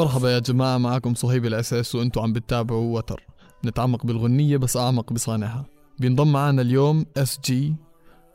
مرحبا يا جماعة معكم صهيب الأساس وأنتوا عم بتتابعوا وتر. نتعمق بالغنية بس أعمق بصانعها. بينضم معنا اليوم اس جي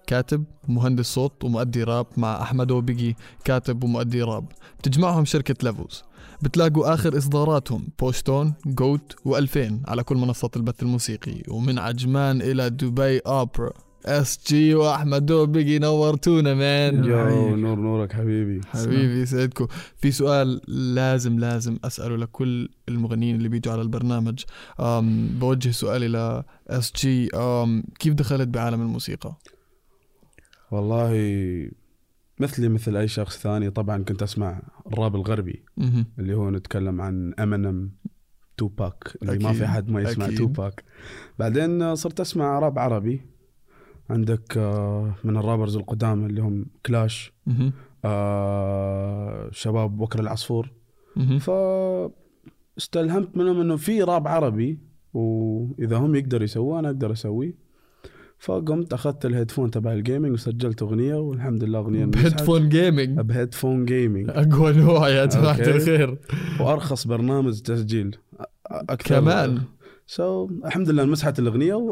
كاتب ومهندس صوت ومؤدي راب مع أحمد وبيجي كاتب ومؤدي راب. بتجمعهم شركة ليفوز بتلاقوا آخر إصداراتهم بوستون جوت و2000 على كل منصات البث الموسيقي. ومن عجمان إلى دبي أوبرا. اس جي واحمد بيجي نورتونا مان. يو نور نورك حبيبي. حبيبي يسعدكم. في سؤال لازم لازم أسأله لكل المغنيين اللي بيجوا على البرنامج. أم بوجه سؤالي ل SG. كيف دخلت بعالم الموسيقى؟ والله مثلي مثل أي شخص ثاني طبعا كنت أسمع الراب الغربي. اللي هو نتكلم عن امينيم توباك اللي ما أكيد، في حد ما يسمع أكيد. توباك بعدين صرت أسمع راب عربي. عندك آه، من ال rappers القدامى اللي هم كلاش. آه، شباب بكر العصفور. فاستلهمت منهم إنه في راب عربي وإذا هم يقدروا يسووه أنا أقدر أسويه فقمت أخذت ال headphone تبع ال gaming وسجلت أغنية والحمد لله أغنية نجحت. headphone gaming ب headphone gaming اقوى نوع يا جماعة. الخير وأرخص برنامج تسجيل أكثر كمان so الحمد لله مسحت الأغنية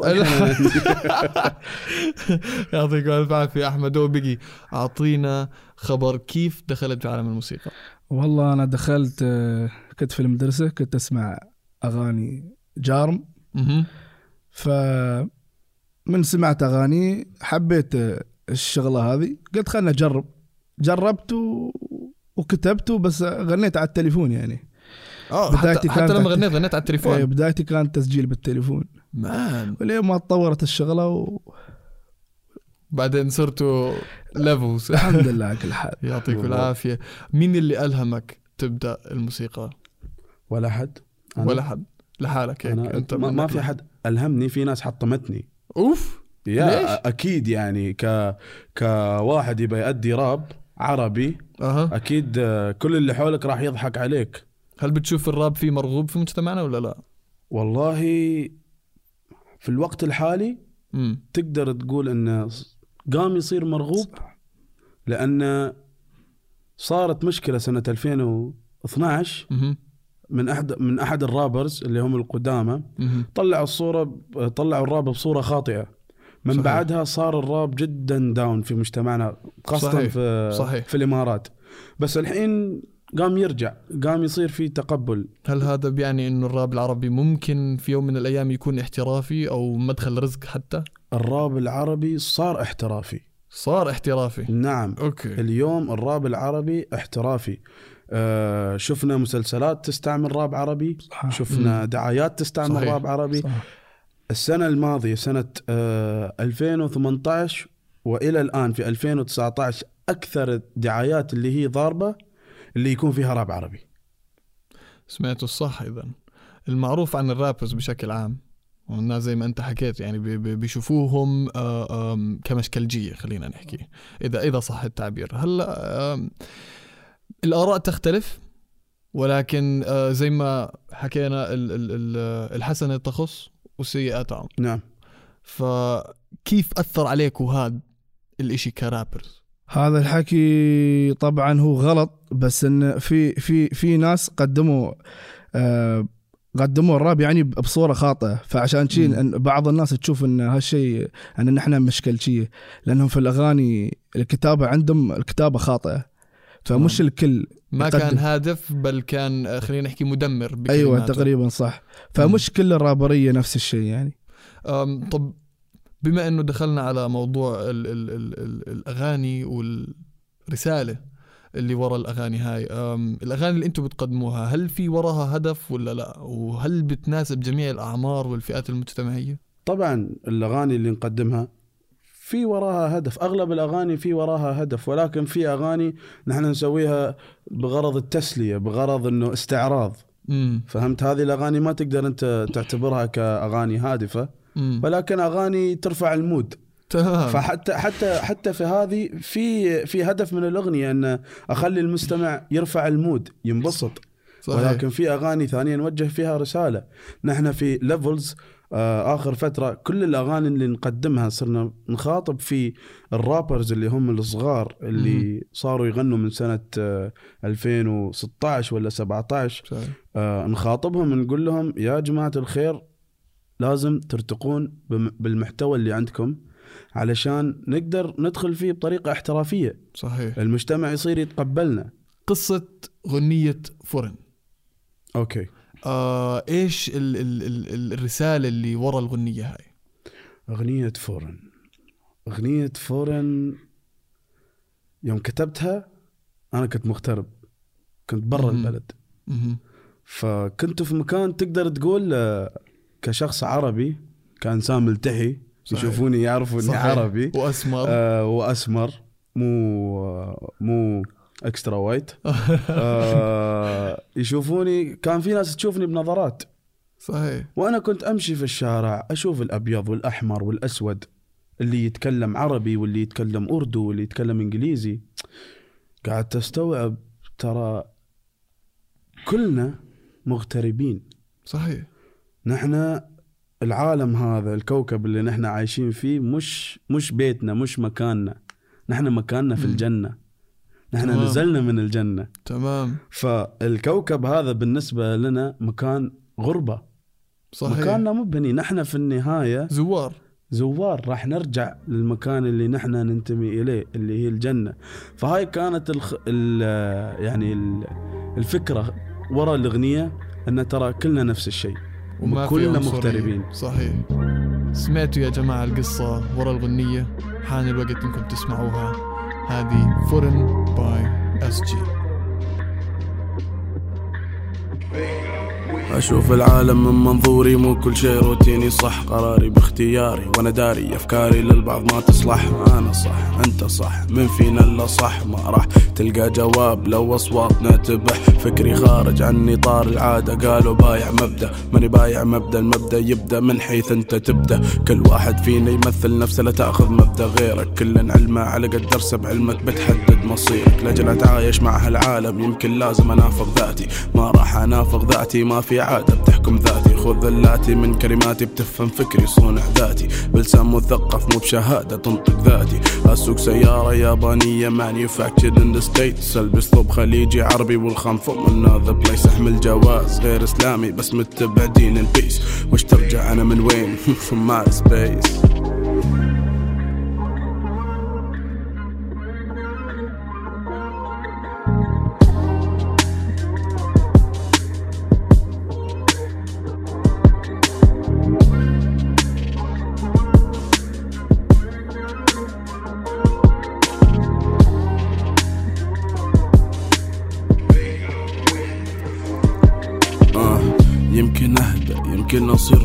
يعطيكم ألف عافية أحمد. وبيجي أعطينا خبر كيف دخلت في عالم الموسيقى. والله أنا دخلت آه، كنت في المدرسة كنت أسمع أغاني جارم. ف من سمعت أغاني حبيت آه، الشغلة هذه. قلت خلنا أجرب. جربت و... وكتبت بس غنيت على التليفون يعني. آه بدايتي حتى, حتى كانت- لما غنيت غنيت على التليفون. بدايتي كانت تسجيل بالتليفون. man. ولين ما تطورت الشغلة و... بعدين صرتوا ليفلز الحمد لله على كل حال. يعطيكم. العافية. مين اللي ألهمك تبدأ الموسيقى؟ ولا حد. أنا؟ ولا حد. لحالك هيك أنا أنت ما, ما في حد ألهمني في ناس حطمتني. أوف! يا ليش؟ أكيد يعني ك كواحد يبى يأدي راب عربي أها. أكيد كل اللي حولك راح يضحك عليك. هل بتشوف الراب فيه مرغوب في مجتمعنا ولا لا؟ والله في الوقت الحالي امم تقدر تقول انه قام يصير مرغوب لأن صارت مشكلة سنة 2012 مهم. من أحد من أحد الرابرز اللي هم القدامى. طلعوا الصورة طلعوا الراب بصورة خاطئة من صحيح. بعدها صار الراب جدا داون في مجتمعنا خاصة صحيح. في صحيح. في الإمارات بس الحين قام يرجع قام يصير في تقبل هل هذا بيعني إنه الراب العربي ممكن في يوم من الأيام يكون احترافي أو مدخل رزق حتى؟ الراب العربي صار احترافي صار احترافي نعم أوكي اليوم الراب العربي احترافي آه شفنا مسلسلات تستعمل راب عربي صح. شفنا دعايات تستعمل صحيح. راب عربي صح. السنة الماضية سنة آه 2018 وإلى الآن في 2019 أكثر الدعايات اللي هي ضاربة اللي يكون فيها راب عربي. سمعتوا الصح اذا. المعروف عن الرابرز بشكل عام والناس زي ما أنت حكيت يعني بي- بي- بيشوفوهم آه، كمشكلجية خلينا نحكي. اذا إذا صح التعبير. هلأ الآراء تختلف ولكن آه، زي ما حكينا ال- ال- ال- الحسنة تخص والسيئة تعم. نعم. فكيف أثر عليكم هذا الإشي كرابرز؟ هذا الحكي طبعا هو غلط بس إن في في في ناس قدموا آه قدموا الراب يعني بصورة خاطئة فعشان شي مم. إن بعض الناس تشوف إن هالشيء إن نحن مشكلتيه لأنهم في الأغاني الكتابة عندهم الكتابة خاطئة فمش تمام. الكل ما يقدم. كان هادف بل كان آه، خلينا نحكي مدمر أيوه. تقريبا صح فمش كل الرابرية نفس الشيء يعني طب بما إنه دخلنا على موضوع ال ال ال ال الأغاني والرسالة اللي ورا الأغاني هاي الأغاني اللي أنتم بتقدموها هل في وراها هدف ولا لا؟ وهل بتناسب جميع الأعمار والفئات المجتمعية؟ طبعا الأغاني اللي نقدمها في وراها هدف أغلب الأغاني في وراها هدف ولكن في أغاني نحن نسويها بغرض التسلية بغرض أنه استعراض. امم فهمت؟ هذه الأغاني ما تقدر أنت تعتبرها كأغاني هادفة. امم ولكن أغاني ترفع المود. تمام. فحتى حتى حتى في هذه في في هدف من الأغنية أن أخلي المستمع يرفع ال mood ينبسط. صحيح. ولكن في أغاني ثانية نوجه فيها رسالة. نحن في ليفلز آه آخر فترة كل الأغاني اللي نقدمها صرنا نخاطب في الرابرز اللي هم الصغار اللي صاروا يغنوا من سنة آه 2016 ولا 17 صحيح. آه نخاطبهم نقول لهم يا جماعة الخير لازم ترتقون بالمحتوى اللي عندكم علشان نقدر ندخل فيه بطريقة احترافية. صحيح. المجتمع يصير يتقبلنا. قصة غنية فرن أوكي. آه إيش ال ال ال ال- الرسالة اللي ورا الغنية هاي؟ اغنيه foreign. اغنيه foreign يوم كتبتها أنا كنت مغترب. كنت برا. البلد. مهم. فكنت في مكان تقدر تقول كشخص عربي كإنسان ملتحي صحيح. يشوفوني يعرفوا اني. عربي. وأسمر. آه وأسمر. مو مو extra white آه يشوفوني كان في ناس تشوفني بنظرات. صحيح. وأنا كنت أمشي في الشارع أشوف الأبيض والأحمر والأسود اللي يتكلم عربي واللي يتكلم أردو واللي يتكلم إنجليزي. قعدت أستوعب ترى كلنا مغتربين. صحيح. نحن العالم هذا الكوكب اللي نحن عايشين فيه مش مش بيتنا مش مكاننا. نحن مكاننا في مم. الجنة. نحن تمام. نزلنا من الجنة. تمام. فالكوكب هذا بالنسبة لنا مكان غربة. صحيح. مكاننا مو بهني نحن في النهاية زوار. زوار. راح نرجع للمكان اللي نحن ننتمي إليه اللي هي الجنة. فهاي كانت الخ... ال... يعني ال... الفكرة وراء الأغنية أن ترى كلنا نفس الشيء. وما في كلنا عنصرية. مغتربين. صحيح. سمعتوا يا جماعة القصة ورا الغنية؟ حان الوقت إنكم تسمعوها. هذه foreign by اس جي أشوف العالم من منظوري مو كل شيء روتيني صح. قراري باختياري وأنا داري أفكاري للبعض ما تصلح. أنا صح أنت صح من فينا إلا صح؟ ما راح تلقى جواب لو أصواتنا تبح. فكري خارج عن إطار العادة قالوا بايع مبدأ. ماني بايع مبدأ المبدأ يبدأ من حيث أنت تبدأ. كل واحد فينا يمثل نفسه لا تأخذ مبدأ غيرك. كل علمه على قد درسه بعلمك بتحدد مصيرك. لأجل أتعايش مع هالعالم يمكن لازم أنافق ذاتي. ما راح أنافق ذاتي ما في عادة بتحكم ذاتي. خذ ذلاتي من كلماتي بتفهم فكري صونع ذاتي. بلسان مثقف مو بشهادة تنطق ذاتي. أسوق سيارة يابانية manufactured in the states. ألبس ثوب خليجي عربي والخام فوق من هذا place أحمل جواز غير إسلامي بس متبع دين ال peace وش ترجع أنا من وين؟ From my space.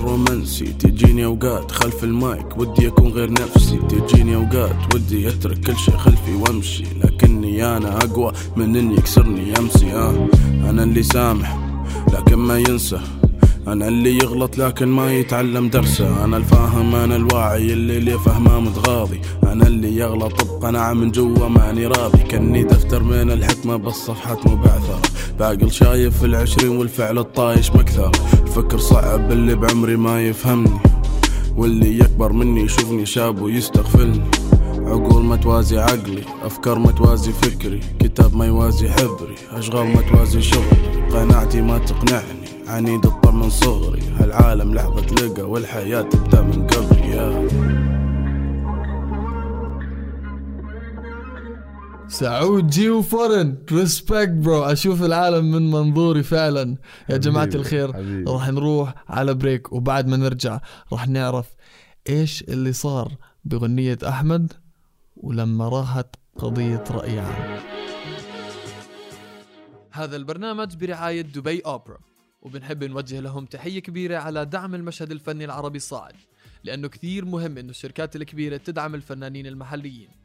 رومانسي تجيني أوقات خلف المايك ودي أكون غير نفسي. تجيني أوقات ودي أترك كل شيء خلفي وأمشي لكني أنا أقوى من ان يكسرني أمسي. آه أنا اللي سامح لكن ما ينسى. أنا اللي يغلط لكن ما يتعلم درسه. أنا الفاهم أنا الواعي اللي اللي فهمه متغاضي أنا اللي يغلط بقناعة من جوا ماني راضي. كني دفتر من الحكمة بس صفحات مبعثرة باقل شايف العشرين والفعل الطايش مكثر. الفكر صعب اللي بعمري ما يفهمني. واللي يكبر مني يشوفني شاب ويستغفلني. عقول ما توازي عقلي أفكار ما توازي فكري. كتاب ما يوازي حبري أشغال ما توازي شغلي. قناعتي ما تقنعني عنيد الطم من صغري. هالعالم لحظة لقى والحياة تبدأ من قبري. سعود جي وفورن. respect bro أشوف العالم من منظوري فعلا. يا جماعة حبيبي، الخير حبيبي. راح نروح على break وبعد ما نرجع راح نعرف إيش اللي صار بغنية أحمد ولما راحت قضية رأي عام. هذا البرنامج برعاية دبي أوبرا. وبنحب نوجه لهم تحية كبيرة على دعم المشهد الفني العربي الصاعد لأنه كثير مهم إنه الشركات الكبيرة تدعم الفنانين المحليين.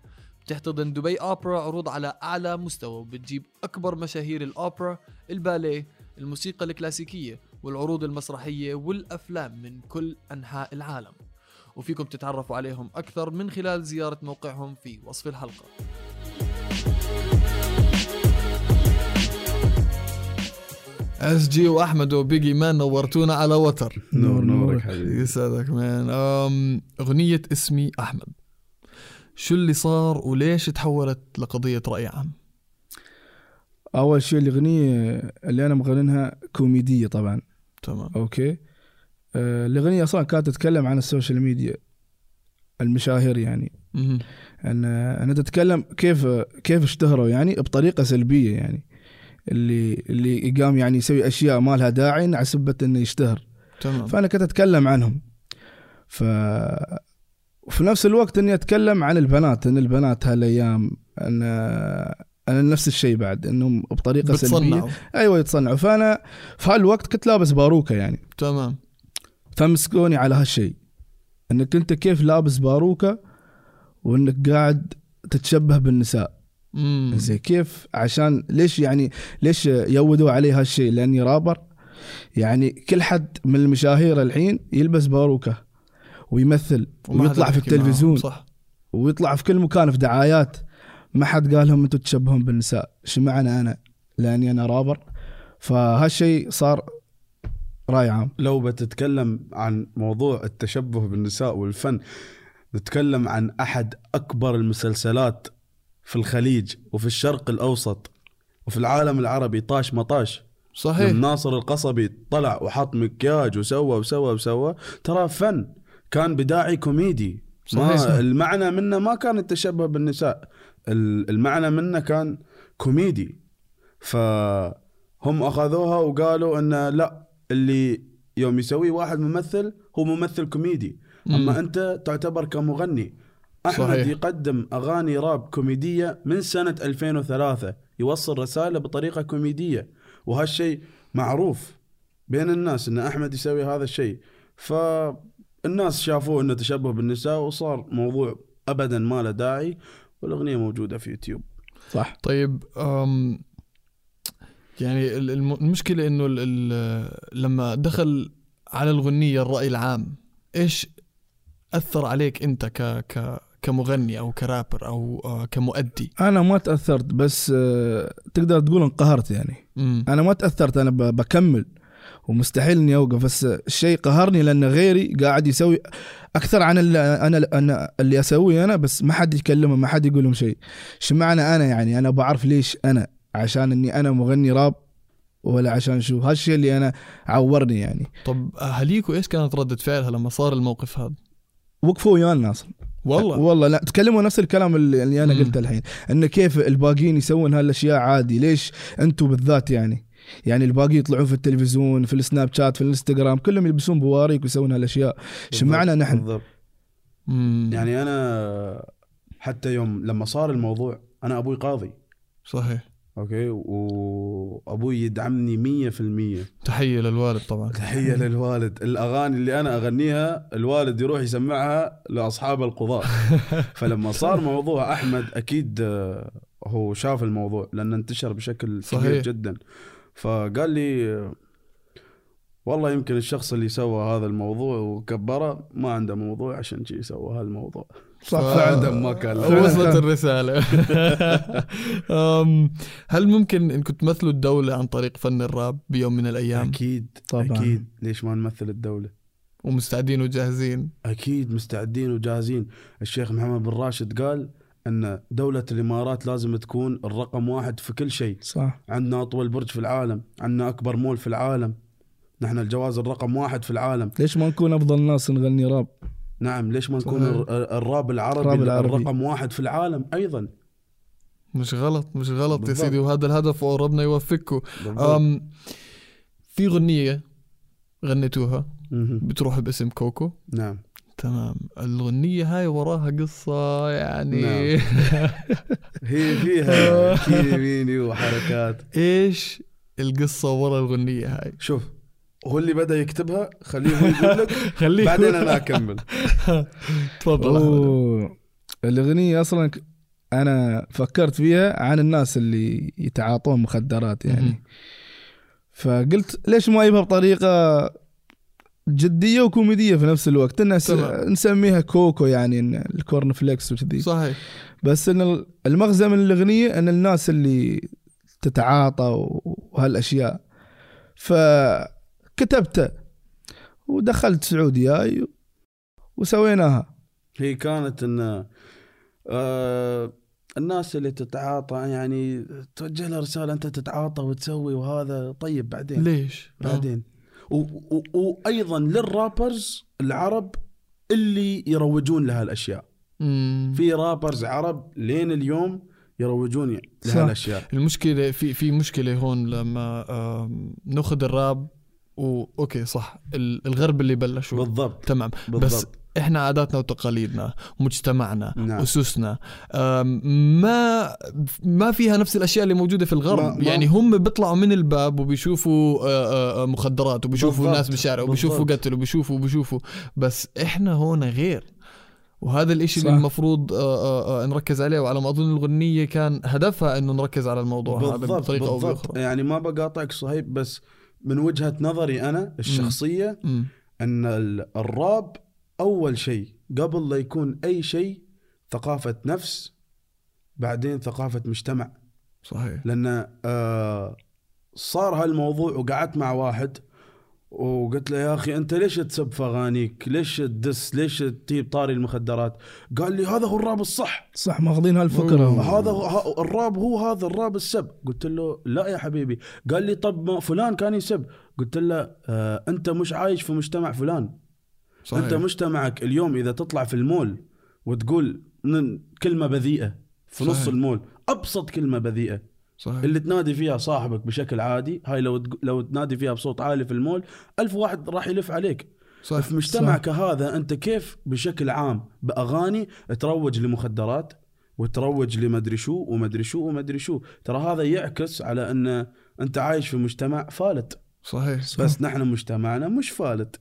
بتحتضن دبي أوبرا عروض على أعلى مستوى وبتجيب أكبر مشاهير الأوبرا الباليه الموسيقى الكلاسيكية والعروض المسرحية والأفلام من كل أنحاء العالم. وفيكم تتعرفوا عليهم أكثر من خلال زيارة موقعهم في وصف الحلقة. اس جي وأحمد وبيجي man نورتونا على وتر. نور نور. نورك. حبيبي. يسعدك man أغنية اسمي أحمد. شو اللي صار وليش تحولت لقضية رأي عام؟ أول شيء الأغنية اللي أنا مغنينها كوميدية طبعا. تمام. okay. آه، الأغنية أصلا كانت تتكلم عن ال social media المشاهير يعني. أن أنا تتكلم كيف كيف اشتهروا يعني؟ بطريقة سلبية يعني. اللي اللي قام يعني يسوي أشياء ما لها داعي على سبه إنه يشتهر. تمام. فأنا كنت أتكلم عنهم. ف وفي نفس الوقت إني أتكلم عن البنات إن البنات هالايام أن أنا نفس الشيء بعد إنهم بطريقة سلبية. بتصنعوا. أيوه يتصنعوا. فأنا في هالوقت كنت لابس باروكة يعني. تمام. فمسكوني على هالشيء. إنك أنت كيف لابس باروكة وإنك قاعد تتشبه بالنساء. مم. زي كيف؟ عشان ليش يعني ليش يودوا علي هالشيء؟ لأني رابر. يعني كل حد من المشاهير الحين يلبس باروكة. ويمثل ويطلع في التلفزيون. صح. ويطلع في كل مكان في دعايات. ما حد قال لهم أنتم تشبهون بالنساء. شو معنى أنا؟ لأني أنا رابر. فهالشيء صار رأي عام. لو بتتكلم عن موضوع التشبه بالنساء والفن نتكلم عن أحد أكبر المسلسلات في الخليج وفي الشرق الأوسط وفي العالم العربي طاش مطاش. صحيح. ناصر القصبي طلع وحط مكياج وسوى وسوى وسوى ترى فن. كان بداعي كوميدي. ما. المعنى منه ما كان التشبه بالنساء. ال- المعنى منه كان كوميدي. فهم أخذوها وقالوا إن لا اللي يوم يسويه واحد ممثل هو ممثل كوميدي. مم. أما أنت تعتبر كمغني. أحمد صحيح. يقدم أغاني راب كوميدية من سنة 2003 يوصل رسالة بطريقة كوميدية. وهالشيء معروف بين الناس إن أحمد يسوي هذا الشيء. فالناس شافوه إنه تشبه بالنساء وصار موضوع ابدا ما له داعي والأغنية موجودة في يوتيوب. صح. طيب أم يعني ال- الم- المشكلة إنه لما دخل على الغنية الرأي العام إيش أثر عليك أنت ك ك كمغني أو كرابر أو آه، كمؤدي؟ أنا ما تأثرت بس آه، تقدر تقول انقهرت يعني. امم أنا ما تأثرت أنا ب- بكمل. ومستحيل إني أوقف. بس الشيء قهرني لأن غيري قاعد يسوي أكثر عن اللي أنا أنا اللي أسويه أنا بس ما حد يكلمه ما حد يقول لهم شيء. شو معنى أنا يعني؟ أنا بعرف ليش أنا؟ عشان إني أنا مغني راب ولا عشان شو؟ هالشيء اللي أنا عورني يعني. طب اهاليكوا إيش كانت ردة فعلها لما صار الموقف هذا؟ وقفوا ويانا أصلا والله؟ والله لا تكلموا نفس الكلام اللي أنا. قلته الحين. انه كيف الباقيين يسوون هالأشياء عادي؟ ليش أنتم بالذات يعني؟ يعني الباقي يطلعون في التلفزيون في السناب شات في الانستغرام كلهم يلبسون بواريك ويسوون هالأشياء. شو معنى نحن؟ بالضبط. يعني أنا حتى يوم لما صار الموضوع أنا أبوي قاضي. صحيح. أوكي؟ وأبوي يدعمني مية في المية. تحية للوالد طبعا. تحية للوالد. الأغاني اللي أنا أغنيها الوالد يروح يسمعها لأصحاب القضاء فلما صار موضوع أحمد أكيد آه، هو شاف الموضوع لأنه انتشر بشكل صحيح. كبير جدا. فقال لي والله يمكن الشخص اللي سوى هذا الموضوع وكبره ما عنده موضوع عشان شي سوى هالموضوع. صح فعلا ما كان. وصلت. الرسالة. هل ممكن انكم تمثلوا الدولة عن طريق فن الراب بيوم من الأيام؟ أكيد طبعاً. أكيد. ليش ما نمثل الدولة؟ ومستعدين وجاهزين؟ أكيد مستعدين وجاهزين. الشيخ محمد بن راشد قال إن دولة الإمارات لازم تكون الرقم واحد في كل شيء. صح. عندنا أطول برج في العالم عندنا أكبر مول في العالم. نحن الجواز الرقم واحد في العالم. ليش ما نكون أفضل ناس نغني راب؟ نعم ليش ما نكون الراب العربي, الراب العربي. الرقم واحد في العالم أيضا. مش غلط مش غلط يا بالضبط. سيدي وهذا الهدف وربنا يوفقكم. أم في غنية غنيتوها. بتروح باسم كوكو. نعم. تمام. الغنية هاي وراها قصة يعني. نعم. هي فيها كيميني وحركات. إيش القصة ورا الغنية هاي؟ شوف هو اللي بدأ يكتبها خليه هو يقول لك. خليك بعدين أنا أكمل. تفضل. الأغنية أصلا أنا فكرت فيها عن الناس اللي يتعاطون مخدرات. يعني. فقلت ليش ما اجيبها بطريقة جدية وكوميدية في نفس الوقت. الناس تمام. نسميها كوكو يعني ال corn flakes وكذي. صحيح. بس إن المغزى من الأغنية إن الناس اللي تتعاطى وهالأشياء. فكتبته ودخلت سعودياي وسويناها. هي كانت إن آه الناس اللي تتعاطى يعني توجه لها رسالة أنت تتعاطى وتسوي وهذا. طيب بعدين؟ ليش؟ بعدين. وأيضا للرابرز العرب اللي يروجون لها الأشياء. مم. في رابرز عرب لين اليوم يروجون صح. لها الأشياء. المشكلة في في مشكلة هون لما آم، ناخذ الراب و أوكي صح. ال- الغرب اللي بلشوا. بالضبط. تمام. بس بالضبط. إحنا عاداتنا وتقاليدنا مجتمعنا نعم. أسسنا ما ما فيها نفس الأشياء اللي موجودة في الغرب ما- ما- يعني هم بيطلعوا من الباب وبيشوفوا آه، آه، مخدرات وبيشوفوا بالضبط. ناس بالشارع وبيشوفوا. قتل وبيشوفوا وبيشوفوا بس إحنا هون غير وهذا الإشي صح. اللي المفروض آه، آه، آه، نركز عليه وعلى ما أظن الغنية كان هدفها إنه نركز على الموضوع هذا بالضبط بطريقة أو بالضبط بأخرى يعني ما بقاطعك صهيب بس من وجهة نظري أنا الشخصية مم. إن ال- الراب أول شيء قبل لا يكون أي شيء ثقافة نفس بعدين ثقافة مجتمع صحيح لأن آه صار هالموضوع وقعدت مع واحد وقلت له يا أخي أنت ليش تسب في أغانيك؟ ليش تدس؟ ليش تجيب طاري المخدرات؟ قال لي هذا هو الراب الصح صح ماخذين هالفكرة. هذا هو- الراب هو هذا الراب السب قلت له لا يا حبيبي قال لي طب ما فلان كان يسب قلت له آه أنت مش عايش في مجتمع فلان صحيح. انت مجتمعك اليوم إذا تطلع في المول وتقول كلمة بذيئة في نص صحيح. المول أبسط كلمة بذيئة. صحيح. اللي تنادي فيها صاحبك بشكل عادي هاي لو لو تنادي فيها بصوت عالي في المول ألف واحد راح يلف عليك. صح في مجتمعك هذا أنت كيف بشكل عام بأغاني تروج لمخدرات وتروج لمدري شو ومدري شو ومدري شو. ترى هذا يعكس على أن أنت عايش في مجتمع فالت. صحيح بس نحن مجتمعنا مش فالت.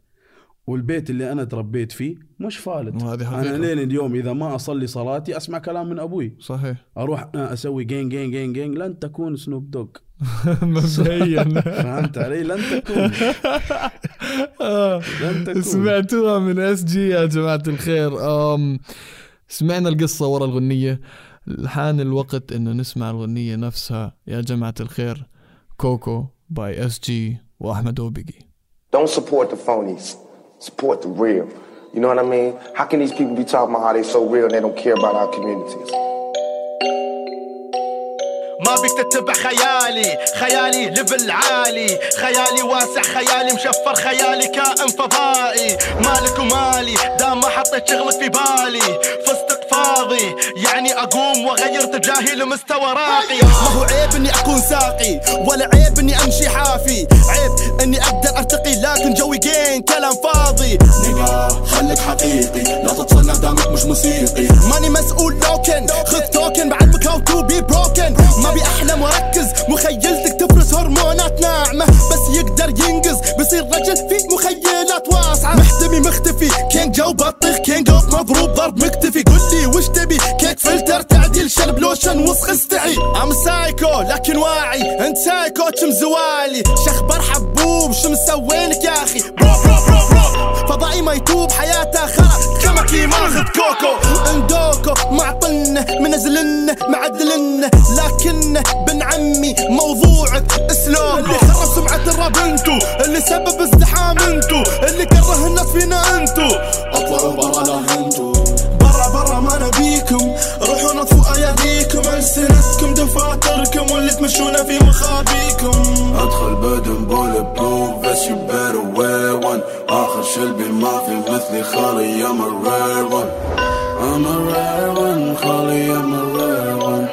والبيت اللي أنا تربيت فيه مش فالت. وهذه أنا لين اليوم إذا ما أصلي صلاتي أسمع كلام من أبوي. صحيح. أروح أنا أسوي gang gang gang gang لن تكون سنوب دوغ مبدئيا. فهمت علي؟ لن تكون. لن تكون. سمعتوها من اس جي يا جماعة الخير. أم سمعنا القصة ورا الغنية. حان الوقت إنه نسمع الغنية نفسها. يا جماعة الخير كوكو by اس جي وأحمد أوبيجي. Don't support the phonies. Support the real. You know what I mean? How can these people be talking about how they so real and they don't care about our communities? ما بيك تتبع خيالي خيالي ليفل عالي خيالي واسع خيالي مشفر خيالي كائن فضائي مالك ومالي دام ما حطيت شغلك في بالي فستق فاضي يعني أقوم وأغير اتجاهي لمستوى راقي ما هو عيب إني أكون ساقي ولا عيب إني أمشي حافي عيب إني أقدر لكن جوي جين كلام فاضي. نيجا خليك حقيقي. لا تتصنع دامك مش موسيقي. ماني مسؤول لوكن خذ توكن بعلمك هاو تو بي بروكن ما بي بطيخ كينج اوف مضروب ضرب مكتفي. قل لي وش تبي؟ كيك فلتر تعديل شرب لوشن وسخ استعي. ام سايكو لكن واعي. انت سايكو كم زوالي. شخبر حبوب شو مسوينك يا أخي؟ برو برو برو برو فضائي ما يتوب حياته خرا. كمكي ماخذ كوكو. اندوكو معطن منزلن معدلن لكن بن عمي موضوعك اسلوب. اللي خرب سمعة الراب انتو اللي سبب ازدحام انتو. Holly, I'm a rare one. I'm a rare one, Holly, I'm a rare one.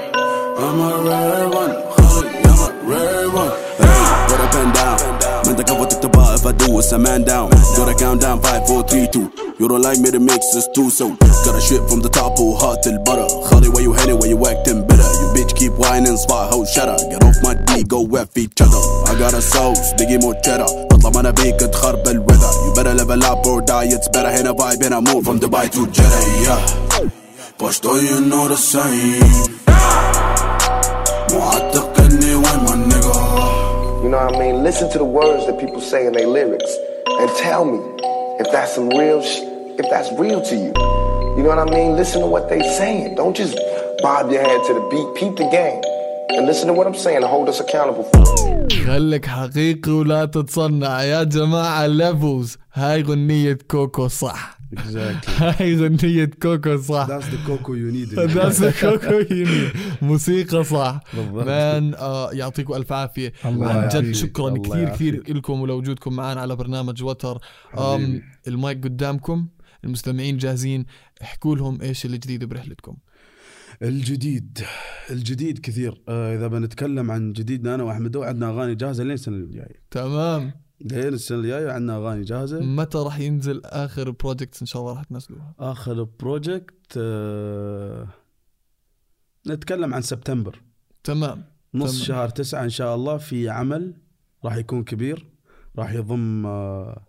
I'm a rare one, Holly, I'm a rare one. Hey, put a pen down. Man, the cover took the bar. If I do, it's a man down. Do the countdown, five, four, three, two. You don't like me, the mix is too so. Gotta shit from the top, oh, hot till butter. Holly, where you headed, where you acting better? You bitch keep whining, spot, ho, shut up. Get off my D, go F each other. I got a sauce, diggy more cheddar. بطلع ما بيك تخرب الweather You better level up or die it's better هنا vibe هنا move from Dubai to Jeddah yeah But do you know the same معتق اني وين my nigga You know what I mean? Listen to the words that people say in their lyrics and tell me if that's some real sh- if that's real to you. You know what I mean? Listen to what they saying. Don't just bob your head to the beat. Peep the game. And listen to what I'm saying and hold us accountable for it. خليك حقيقي ولا تتصنع يا جماعة ليفلز هاي غنية كوكو صح Exactly. هاي غنية كوكو صح That's the cocoa you need. داس كوكو يمين موسيقى صح. man آه يعطيكم ألف عافية الله عن جد. شكرا كثير كثير. لكم ولوجودكم معنا على برنامج وتر. المايك قدامكم المستمعين جاهزين احكوا لهم إيش الجديد برحلتكم الجديد الجديد كثير. آه إذا بنتكلم عن جديدنا أنا وأحمد عندنا أغاني جاهزة لين السنة الجاية. تمام. لين السنة الجاية عندنا أغاني جاهزة. متى راح ينزل آخر project إن شاء الله راح تنزلوها؟ آخر project آه نتكلم عن سبتمبر. تمام نص تمام. شهر تسعة إن شاء الله في عمل راح يكون كبير راح يضم آه آه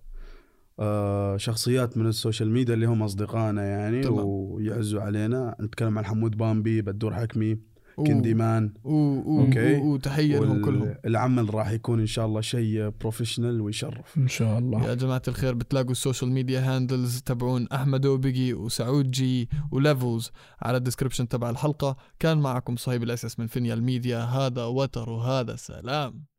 شخصيات من ال social media اللي هم أصدقائنا يعني تمام. ويعزوا علينا. نتكلم عن حمود بامبي بدور حكمي كندي مان. و- وتحيه لهم كلهم. العمل راح يكون إن شاء الله شيء professional ويشرف. إن شاء الله. يا جماعة الخير بتلاقوا ال social media handles تبعون أحمد وبيجي وسعود جي وليفلز على ال description تبع الحلقة. كان معكم صهيب الأساس من فينيال ميديا. هذا وتر وهذا سلام.